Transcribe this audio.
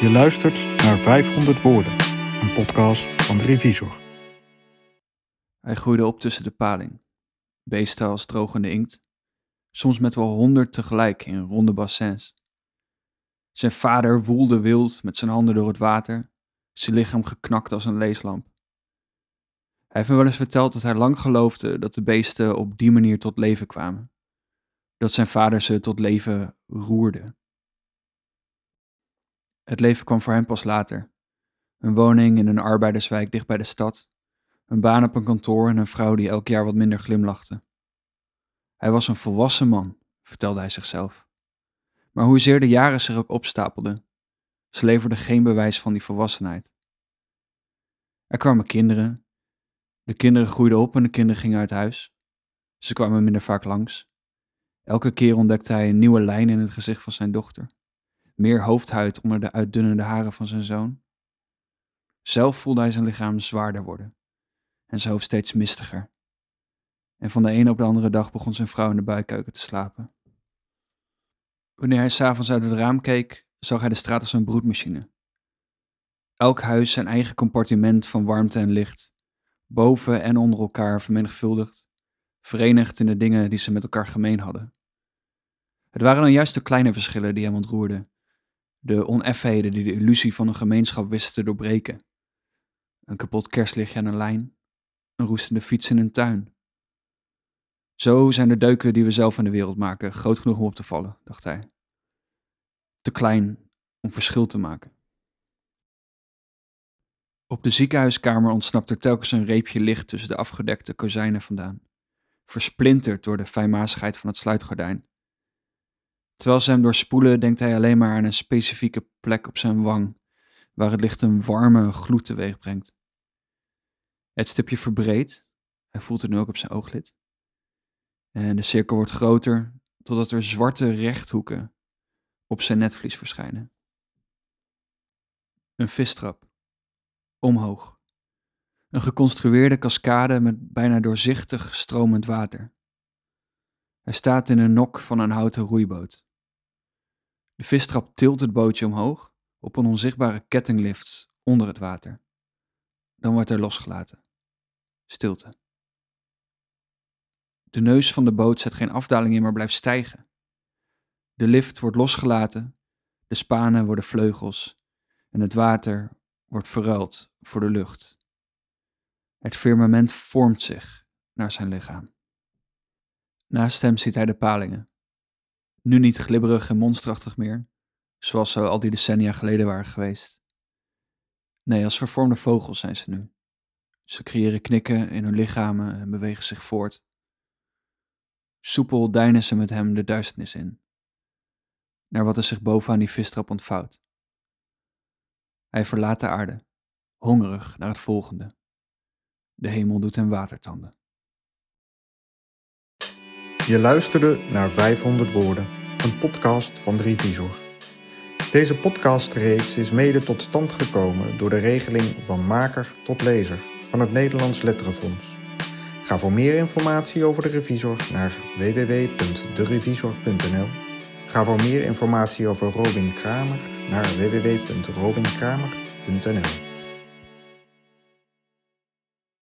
Je luistert naar 500 Woorden, een podcast van de Revisor. Hij groeide op tussen de paling, beesten als drogende inkt, soms met wel honderd tegelijk in ronde bassins. Zijn vader woelde wild met zijn handen door het water, zijn lichaam geknakt als een leeslamp. Hij heeft me wel eens verteld dat hij lang geloofde dat de beesten op die manier tot leven kwamen. Dat zijn vader ze tot leven roerde. Het leven kwam voor hem pas later. Een woning in een arbeiderswijk dicht bij de stad, een baan op een kantoor en een vrouw die elk jaar wat minder glimlachte. Hij was een volwassen man, vertelde hij zichzelf. Maar hoezeer de jaren zich ook opstapelden, ze leverden geen bewijs van die volwassenheid. Er kwamen kinderen. De kinderen groeiden op en de kinderen gingen uit huis. Ze kwamen minder vaak langs. Elke keer ontdekte hij een nieuwe lijn in het gezicht van zijn dochter meer hoofdhuid onder de uitdunnende haren van zijn zoon. Zelf voelde hij zijn lichaam zwaarder worden en zijn hoofd steeds mistiger. En van de ene op de andere dag begon zijn vrouw in de buikkeuken te slapen. Wanneer hij s'avonds uit het raam keek, zag hij de straat als een broedmachine. Elk huis zijn eigen compartiment van warmte en licht, boven en onder elkaar vermenigvuldigd, verenigd in de dingen die ze met elkaar gemeen hadden. Het waren dan juist de kleine verschillen die hem ontroerden, de oneffenheden die de illusie van een gemeenschap wisten te doorbreken. Een kapot kerstlichtje aan een lijn, een roestende fiets in een tuin. Zo zijn de deuken die we zelf in de wereld maken groot genoeg om op te vallen, dacht hij. Te klein om verschil te maken. Op de ziekenhuiskamer ontsnapt er telkens een reepje licht tussen de afgedekte kozijnen vandaan, versplinterd door de fijnmazigheid van het sluitgordijn. Terwijl ze hem doorspoelen, denkt hij alleen maar aan een specifieke plek op zijn wang, waar het licht een warme gloed teweeg brengt. Het stipje verbreedt, hij voelt het nu ook op zijn ooglid. En de cirkel wordt groter, totdat er zwarte rechthoeken op zijn netvlies verschijnen. Een vistrap. Omhoog. Een geconstrueerde cascade met bijna doorzichtig stromend water. Hij staat in een nok van een houten roeiboot. De vistrap tilt het bootje omhoog op een onzichtbare kettinglift onder het water. Dan wordt er losgelaten. Stilte. De neus van de boot zet geen afdaling in, maar blijft stijgen. De lift wordt losgelaten, de spanen worden vleugels en het water wordt verruild voor de lucht. Het firmament vormt zich naar zijn lichaam. Naast hem ziet hij de palingen, nu niet glibberig en monsterachtig meer, zoals ze al die decennia geleden waren geweest. Nee, als vervormde vogels zijn ze nu. Ze creëren knikken in hun lichamen en bewegen zich voort. Soepel deinen ze met hem de duisternis in, naar wat er zich bovenaan die vistrap ontvouwt. Hij verlaat de aarde, hongerig naar het volgende. De hemel doet hem watertanden. Je luisterde naar 500 Woorden, een podcast van de Revisor. Deze podcastreeks is mede tot stand gekomen door de regeling van maker tot lezer van het Nederlands Letterenfonds. Ga voor meer informatie over de Revisor naar www.derevisor.nl. Ga voor meer informatie over Robin Kramer naar www.robinkramer.nl.